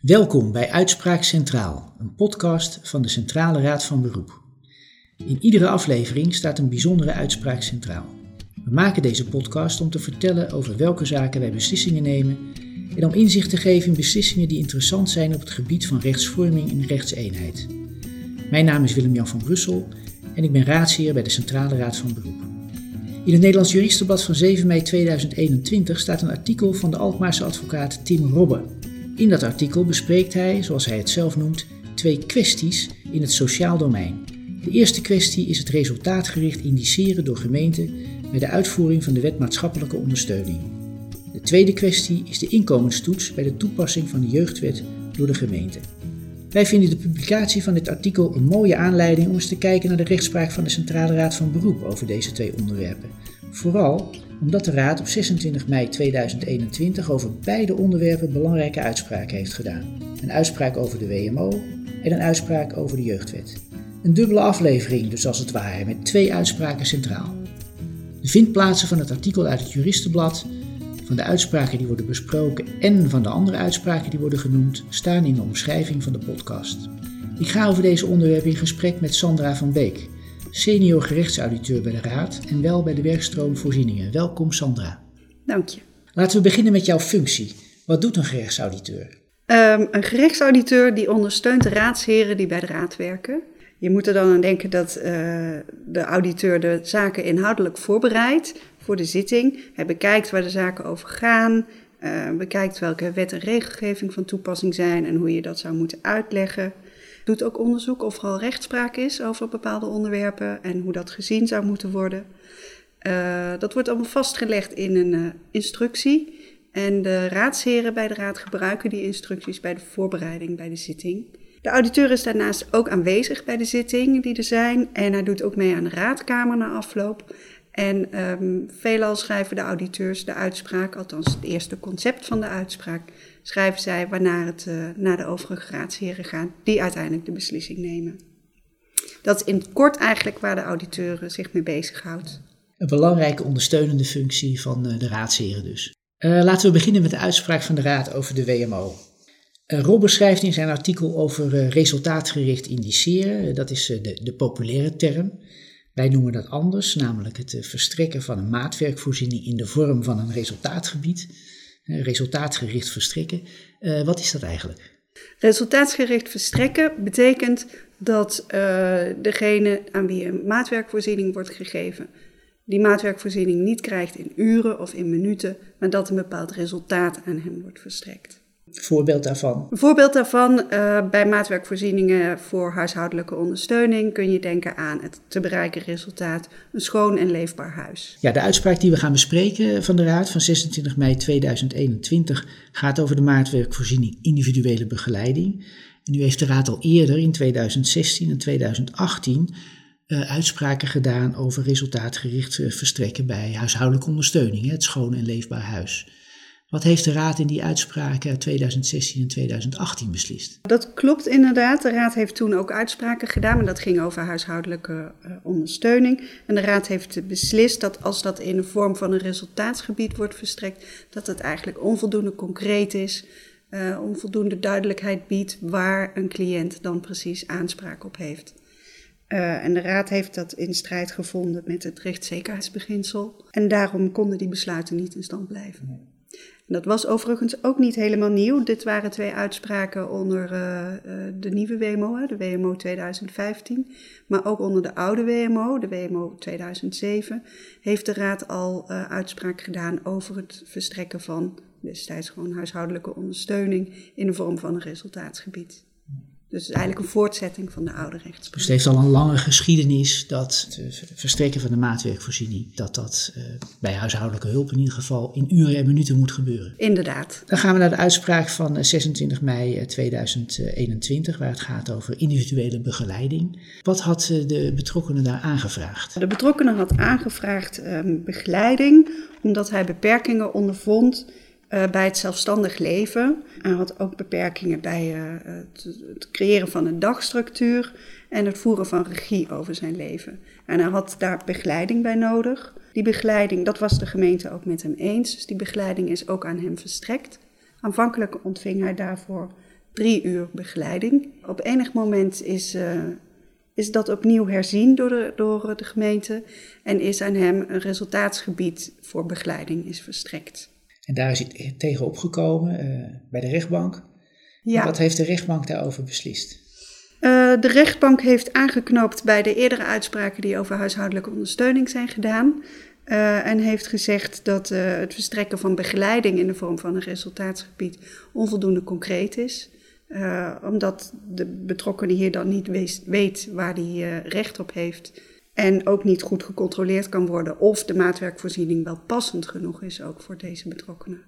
Welkom bij Uitspraak Centraal, een podcast van de Centrale Raad van Beroep. In iedere aflevering staat een bijzondere uitspraak centraal. We maken deze podcast om te vertellen over welke zaken wij beslissingen nemen en om inzicht te geven in beslissingen die interessant zijn op het gebied van rechtsvorming en rechtseenheid. Mijn naam is Willem-Jan van Brussel en ik ben raadsheer bij de Centrale Raad van Beroep. In het Nederlands Juristenblad van 7 mei 2021 staat een artikel van de Alkmaarse advocaat Tim Robbe. In dat artikel bespreekt hij, zoals hij het zelf noemt, twee kwesties in het sociaal domein. De eerste kwestie is het resultaatgericht indiceren door gemeenten bij de uitvoering van de wet maatschappelijke ondersteuning. De tweede kwestie is de inkomenstoets bij de toepassing van de jeugdwet door de gemeente. Wij vinden de publicatie van dit artikel een mooie aanleiding om eens te kijken naar de rechtspraak van de Centrale Raad van Beroep over deze twee onderwerpen. Vooral omdat de Raad op 26 mei 2021 over beide onderwerpen belangrijke uitspraken heeft gedaan. Een uitspraak over de WMO en een uitspraak over de jeugdwet. Een dubbele aflevering dus als het ware, met twee uitspraken centraal. De vindplaatsen van het artikel uit het Juristenblad van de uitspraken die worden besproken en van de andere uitspraken die worden genoemd staan in de omschrijving van de podcast. Ik ga over deze onderwerpen in gesprek met Sandra van Beek, senior gerechtsauditeur bij de Raad en wel bij de werkstroom Voorzieningen. Welkom Sandra. Dank je. Laten we beginnen met jouw functie. Wat doet een gerechtsauditeur? Um, een gerechtsauditeur die ondersteunt de raadsheren die bij de Raad werken. Je moet er dan aan denken dat uh, de auditeur de zaken inhoudelijk voorbereidt voor de zitting. Hij bekijkt waar de zaken over gaan, uh, bekijkt welke wet en regelgeving van toepassing zijn en hoe je dat zou moeten uitleggen. Doet ook onderzoek of er al rechtspraak is over bepaalde onderwerpen en hoe dat gezien zou moeten worden. Uh, dat wordt allemaal vastgelegd in een uh, instructie. En de raadsheren bij de raad gebruiken die instructies bij de voorbereiding bij de zitting. De auditeur is daarnaast ook aanwezig bij de zittingen die er zijn en hij doet ook mee aan de raadkamer na afloop. En um, veelal schrijven de auditeurs de uitspraak, althans het eerste concept van de uitspraak, schrijven zij waarna het uh, naar de overige raadsheren gaat, die uiteindelijk de beslissing nemen. Dat is in het kort eigenlijk waar de auditeur zich mee bezighoudt. Een belangrijke ondersteunende functie van uh, de raadsheren dus. Laten we beginnen met de uitspraak van de Raad over de WMO. Uh, Rob beschrijft in zijn artikel over resultaatgericht indiceren, dat is de, de populaire term. Wij noemen dat anders, namelijk het verstrekken van een maatwerkvoorziening in de vorm van een resultaatgebied. Resultaatgericht verstrekken. Uh, wat is dat eigenlijk? Resultaatsgericht verstrekken betekent dat uh, degene aan wie een maatwerkvoorziening wordt gegeven, die maatwerkvoorziening niet krijgt in uren of in minuten, maar dat een bepaald resultaat aan hem wordt verstrekt. Voorbeeld daarvan? Een voorbeeld daarvan, uh, bij maatwerkvoorzieningen voor huishoudelijke ondersteuning kun je denken aan het te bereiken resultaat, een schoon en leefbaar huis. Ja, de uitspraak die we gaan bespreken van de Raad van 26 mei 2021 gaat over de maatwerkvoorziening individuele begeleiding. En nu heeft de Raad al eerder in 2016 en 2018 uh, uitspraken gedaan over resultaatgericht uh, verstrekken bij huishoudelijke ondersteuning, hè, het schoon en leefbaar huis. Wat heeft de Raad in die uitspraken 2016 en 2018 beslist? Dat klopt inderdaad. De Raad heeft toen ook uitspraken gedaan, maar dat ging over huishoudelijke uh, ondersteuning. En de Raad heeft beslist dat als dat in de vorm van een resultaatsgebied wordt verstrekt, dat het eigenlijk onvoldoende concreet is, uh, onvoldoende duidelijkheid biedt waar een cliënt dan precies aanspraak op heeft. Uh, en de Raad heeft dat in strijd gevonden met het rechtszekerheidsbeginsel. En daarom konden die besluiten niet in stand blijven. Dat was overigens ook niet helemaal nieuw. Dit waren twee uitspraken onder uh, de nieuwe WMO, de WMO 2015. Maar ook onder de oude WMO, de WMO 2007, heeft de Raad al uh, uitspraak gedaan over het verstrekken van destijds gewoon huishoudelijke ondersteuning in de vorm van een resultaatsgebied. Dus het is eigenlijk een voortzetting van de oude rechtspraak. Dus het heeft al een lange geschiedenis dat het verstrekken van de maatwerkvoorziening, dat dat uh, bij huishoudelijke hulp in ieder geval in uren en minuten moet gebeuren. Inderdaad. Dan gaan we naar de uitspraak van 26 mei 2021, waar het gaat over individuele begeleiding. Wat had de betrokkenen daar aangevraagd? De betrokkenen had aangevraagd um, begeleiding, omdat hij beperkingen ondervond uh, bij het zelfstandig leven. Hij had ook beperkingen bij uh, het, creëren van een dagstructuur en het voeren van regie over zijn leven. En hij had daar begeleiding bij nodig. Die begeleiding, dat was de gemeente ook met hem eens, dus die begeleiding is ook aan hem verstrekt. Aanvankelijk ontving hij daarvoor drie uur begeleiding. Op enig moment is, uh, is dat opnieuw herzien door de, door de gemeente en is aan hem een resultaatsgebied voor begeleiding is verstrekt. En daar is hij tegen opgekomen uh, bij de rechtbank. Ja. Wat heeft de rechtbank daarover beslist? Uh, de rechtbank heeft aangeknoopt bij de eerdere uitspraken die over huishoudelijke ondersteuning zijn gedaan. Uh, en heeft gezegd dat uh, het verstrekken van begeleiding in de vorm van een resultaatsgebied onvoldoende concreet is. Omdat de betrokkenen hier dan niet weet, weet waar hij recht op heeft. En ook niet goed gecontroleerd kan worden of de maatwerkvoorziening wel passend genoeg is ook voor deze betrokkenen.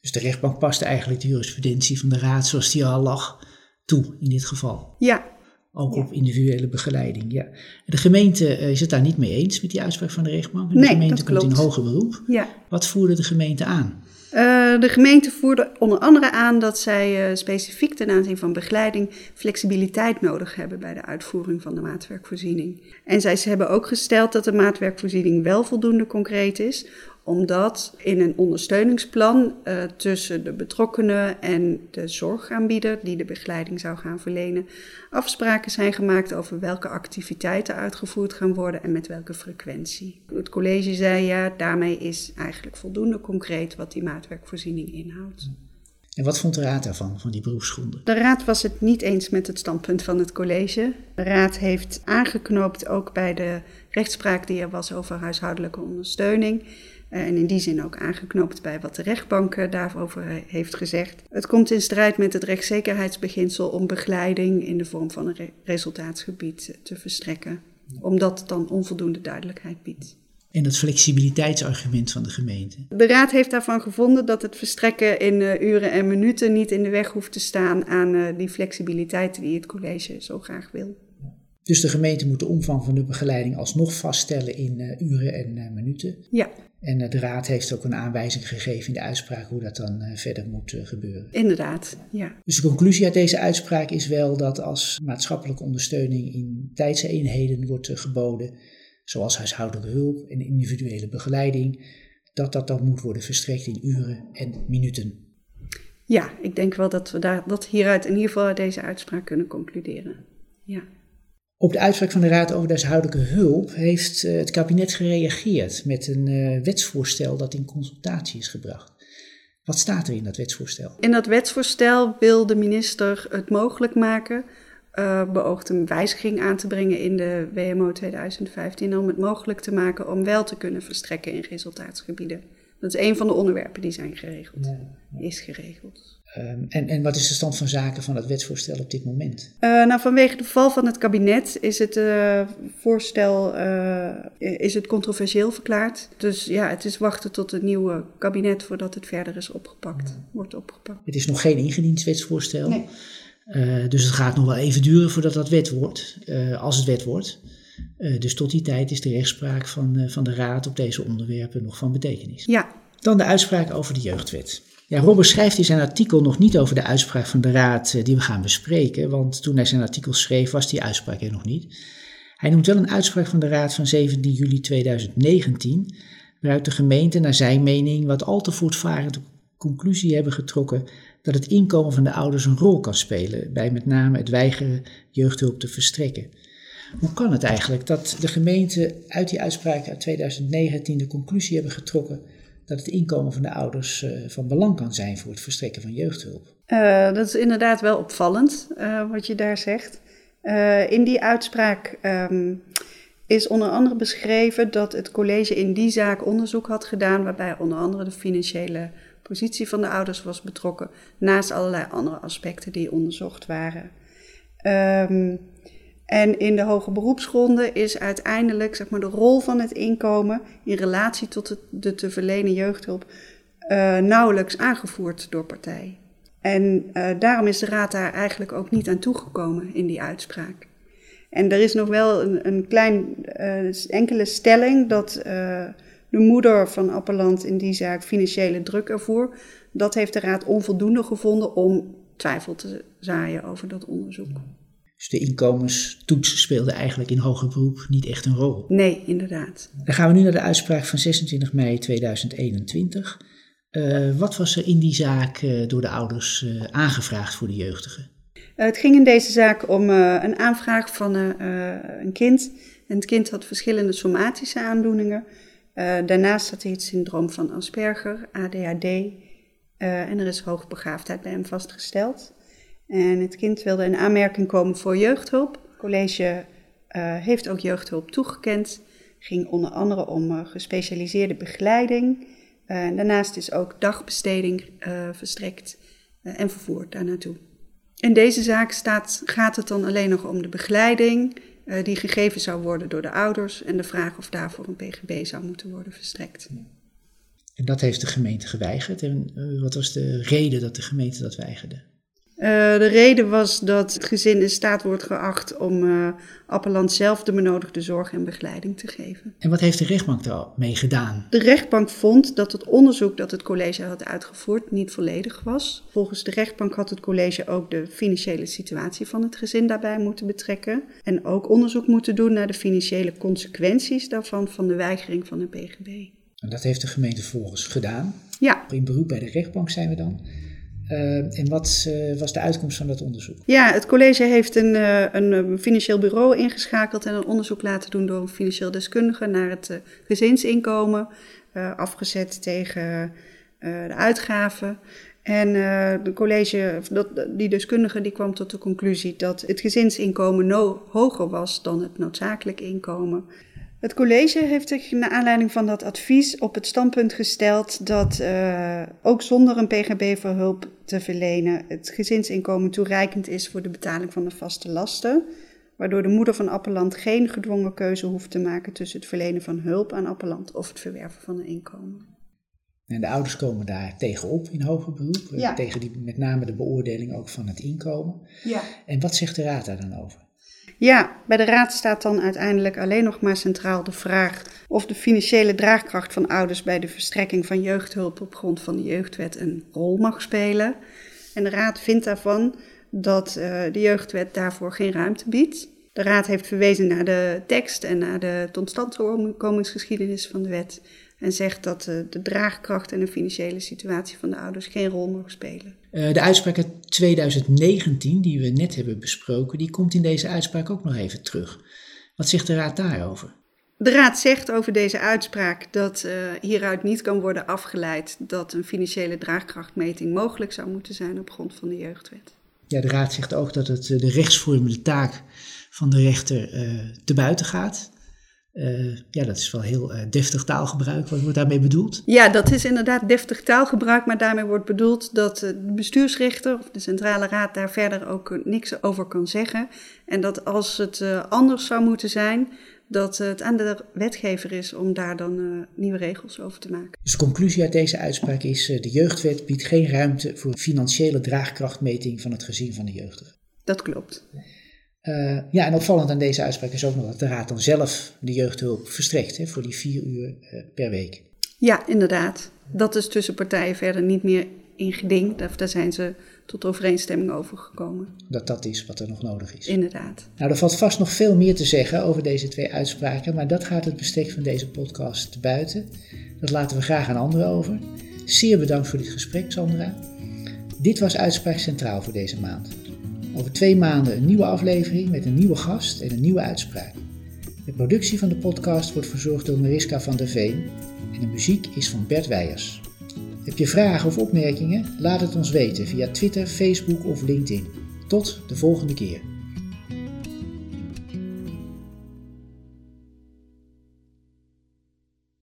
Dus de rechtbank paste eigenlijk de jurisprudentie van de raad zoals die al lag toe in dit geval? Ja, ook op individuele begeleiding, ja. De gemeente eh, is het daar niet mee eens met die uitspraak van de rechtbank. De nee, gemeente dat komt in hoger beroep. Ja. Wat voerde de gemeente aan? Uh, de gemeente voerde onder andere aan dat zij uh, specifiek ten aanzien van begeleiding flexibiliteit nodig hebben bij de uitvoering van de maatwerkvoorziening. En zij hebben ook gesteld dat de maatwerkvoorziening wel voldoende concreet is, omdat in een ondersteuningsplan uh, tussen de betrokkenen en de zorgaanbieder die de begeleiding zou gaan verlenen, afspraken zijn gemaakt over welke activiteiten uitgevoerd gaan worden en met welke frequentie. Het college zei ja, daarmee is eigenlijk voldoende concreet wat die maatwerkvoorziening inhoudt. En wat vond de raad daarvan, van die beroepsgronden? De raad was het niet eens met het standpunt van het college. De raad heeft aangeknoopt ook bij de rechtspraak die er was over huishoudelijke ondersteuning. Eh, en in die zin ook aangeknoopt bij wat de rechtbank daarover heeft gezegd. Het komt in strijd met het rechtszekerheidsbeginsel om begeleiding in de vorm van een resultaatsgebied te verstrekken, omdat het dan onvoldoende duidelijkheid biedt. En dat flexibiliteitsargument van de gemeente? De Raad heeft daarvan gevonden dat het verstrekken in uh, uren en minuten niet in de weg hoeft te staan aan uh, die flexibiliteit die het college zo graag wil. Dus de gemeente moet de omvang van de begeleiding alsnog vaststellen in uh, uren en minuten? Ja. En de Raad heeft ook een aanwijzing gegeven in de uitspraak hoe dat dan verder moet gebeuren. Inderdaad, ja. Dus de conclusie uit deze uitspraak is wel dat als maatschappelijke ondersteuning in tijdseenheden wordt geboden, zoals huishoudelijke hulp en individuele begeleiding, dat dat dan moet worden verstrekt in uren en minuten. Ja, ik denk wel dat we daar, dat hieruit in ieder geval deze uitspraak kunnen concluderen. Ja. Op de uitspraak van de Raad over de huishoudelijke hulp heeft uh, het kabinet gereageerd met een uh, wetsvoorstel dat in consultatie is gebracht. Wat staat er in dat wetsvoorstel? In dat wetsvoorstel wil de minister het mogelijk maken uh, beoogt een wijziging aan te brengen in de WMO 2015 om het mogelijk te maken om wel te kunnen verstrekken in resultaatsgebieden. Dat is een van de onderwerpen die zijn geregeld, ja, ja. is geregeld. Um, en, en wat is de stand van zaken van het wetsvoorstel op dit moment? Uh, nou, vanwege de val van het kabinet is het uh, voorstel is het controversieel verklaard. Dus ja, het is wachten tot het nieuwe kabinet voordat het verder is opgepakt, wordt opgepakt. Het is nog geen ingediend wetsvoorstel. Nee. Uh, dus het gaat nog wel even duren voordat dat wet wordt, uh, als het wet wordt. Uh, dus tot die tijd is de rechtspraak van, van de Raad op deze onderwerpen nog van betekenis. Ja. Dan de uitspraak over de jeugdwet. Ja, Robert schrijft in zijn artikel nog niet over de uitspraak van de Raad die we gaan bespreken, want toen hij zijn artikel schreef was die uitspraak er nog niet. Hij noemt wel een uitspraak van de Raad van 17 juli 2019, waaruit de gemeente naar zijn mening wat al te voortvarend conclusie hebben getrokken dat het inkomen van de ouders een rol kan spelen bij met name het weigeren jeugdhulp te verstrekken. Hoe kan het eigenlijk dat de gemeente uit die uitspraak uit 2019 de conclusie hebben getrokken dat het inkomen van de ouders uh, van belang kan zijn voor het verstrekken van jeugdhulp? Uh, dat is inderdaad wel opvallend uh, wat je daar zegt. in die uitspraak um, is onder andere beschreven dat het college in die zaak onderzoek had gedaan, waarbij onder andere de financiële positie van de ouders was betrokken, naast allerlei andere aspecten die onderzocht waren. Um, en in de hoge beroepsgronden is uiteindelijk zeg maar, de rol van het inkomen in relatie tot het, de te verlenen jeugdhulp uh, nauwelijks aangevoerd door partij. En uh, daarom is de Raad daar eigenlijk ook niet aan toegekomen in die uitspraak. En er is nog wel een, een klein uh, enkele stelling dat de moeder van Appelland in die zaak financiële druk ervoor. Dat heeft de Raad onvoldoende gevonden om twijfel te zaaien over dat onderzoek. Dus de inkomenstoets speelde eigenlijk in hoger beroep niet echt een rol. Nee, inderdaad. Dan gaan we nu naar de uitspraak van 26 mei 2021. Uh, wat was er in die zaak uh, door de ouders uh, aangevraagd voor de jeugdige? het ging in deze zaak om een aanvraag van een kind. En het kind had verschillende somatische aandoeningen. Daarnaast had hij het syndroom van Asperger, ADHD. en er is hoogbegaafdheid bij hem vastgesteld. En het kind wilde in aanmerking komen voor jeugdhulp. Het college heeft ook jeugdhulp toegekend. Ging onder andere om gespecialiseerde begeleiding daarnaast is ook dagbesteding verstrekt en vervoerd daar naartoe. In deze zaak staat, gaat het dan alleen nog om de begeleiding die gegeven zou worden door de ouders en de vraag of daarvoor een PGB zou moeten worden verstrekt. En dat heeft de gemeente geweigerd. En wat was de reden dat de gemeente dat weigerde? Uh, de reden was dat het gezin in staat wordt geacht om uh, Appeland zelf de benodigde zorg en begeleiding te geven. En wat heeft de rechtbank daarmee gedaan? De rechtbank vond dat het onderzoek dat het college had uitgevoerd niet volledig was. Volgens de rechtbank had het college ook de financiële situatie van het gezin daarbij moeten betrekken. En ook onderzoek moeten doen naar de financiële consequenties daarvan van de weigering van een PGB. En dat heeft de gemeente volgens gedaan? Ja. In beroep bij de rechtbank zijn we dan. Uh, en wat uh, was de uitkomst van dat onderzoek? Ja, het college heeft een, uh, een financieel bureau ingeschakeld en een onderzoek laten doen door een financieel deskundige naar het gezinsinkomen, afgezet tegen de uitgaven. En de college, die deskundige die kwam tot de conclusie dat het gezinsinkomen no hoger was dan het noodzakelijk inkomen. Het college heeft zich naar aanleiding van dat advies op het standpunt gesteld dat uh, ook zonder een PGB voor hulp te verlenen het gezinsinkomen toereikend is voor de betaling van de vaste lasten, waardoor de moeder van Appeland geen gedwongen keuze hoeft te maken tussen het verlenen van hulp aan Appeland of het verwerven van een inkomen. En de ouders komen daar tegenop in hoger beroep, eh, ja. tegen die, met name de beoordeling ook van het inkomen. Ja. En wat zegt de raad daar dan over? Ja, bij de Raad staat dan uiteindelijk alleen nog maar centraal de vraag of de financiële draagkracht van ouders bij de verstrekking van jeugdhulp op grond van de jeugdwet een rol mag spelen. En de Raad vindt daarvan dat uh, de jeugdwet daarvoor geen ruimte biedt. De Raad heeft verwezen naar de tekst en naar de totstandkomingsgeschiedenis van de wet en zegt dat uh, de draagkracht en de financiële situatie van de ouders geen rol mogen spelen. Uh, de uitspraak uit 2019, die we net hebben besproken, die komt in deze uitspraak ook nog even terug. Wat zegt de Raad daarover? De Raad zegt over deze uitspraak dat uh, hieruit niet kan worden afgeleid dat een financiële draagkrachtmeting mogelijk zou moeten zijn op grond van de jeugdwet. Ja, de Raad zegt ook dat het de rechtsvormende taak van de rechter te buiten gaat. Uh, ja, dat is wel heel uh, deftig taalgebruik. Wat wordt daarmee bedoeld? Ja, dat is inderdaad deftig taalgebruik, maar daarmee wordt bedoeld dat de bestuursrechter of de centrale raad daar verder ook niks over kan zeggen. En dat als het uh, anders zou moeten zijn, dat het aan de wetgever is om daar dan nieuwe regels over te maken. Dus de conclusie uit deze uitspraak is: de jeugdwet biedt geen ruimte voor financiële draagkrachtmeting van het gezin van de jeugdige. Dat klopt. Uh, ja, en opvallend aan deze uitspraak is ook nog dat de Raad dan zelf de jeugdhulp verstrekt hè, voor die vier uur uh, per week. Ja, inderdaad. Dat is tussen partijen verder niet meer in geding. Daar zijn ze tot overeenstemming over gekomen. Dat dat is wat er nog nodig is. Inderdaad. Nou, er valt vast nog veel meer te zeggen over deze twee uitspraken, maar dat gaat het bestek van deze podcast buiten. Dat laten we graag aan anderen over. Zeer bedankt voor dit gesprek, Sandra. Dit was Uitspraak Centraal voor deze maand. Over twee maanden een nieuwe aflevering met een nieuwe gast en een nieuwe uitspraak. De productie van de podcast wordt verzorgd door Mariska van der Veen en de muziek is van Bert Weijers. Heb je vragen of opmerkingen? Laat het ons weten via Twitter, Facebook of LinkedIn. Tot de volgende keer.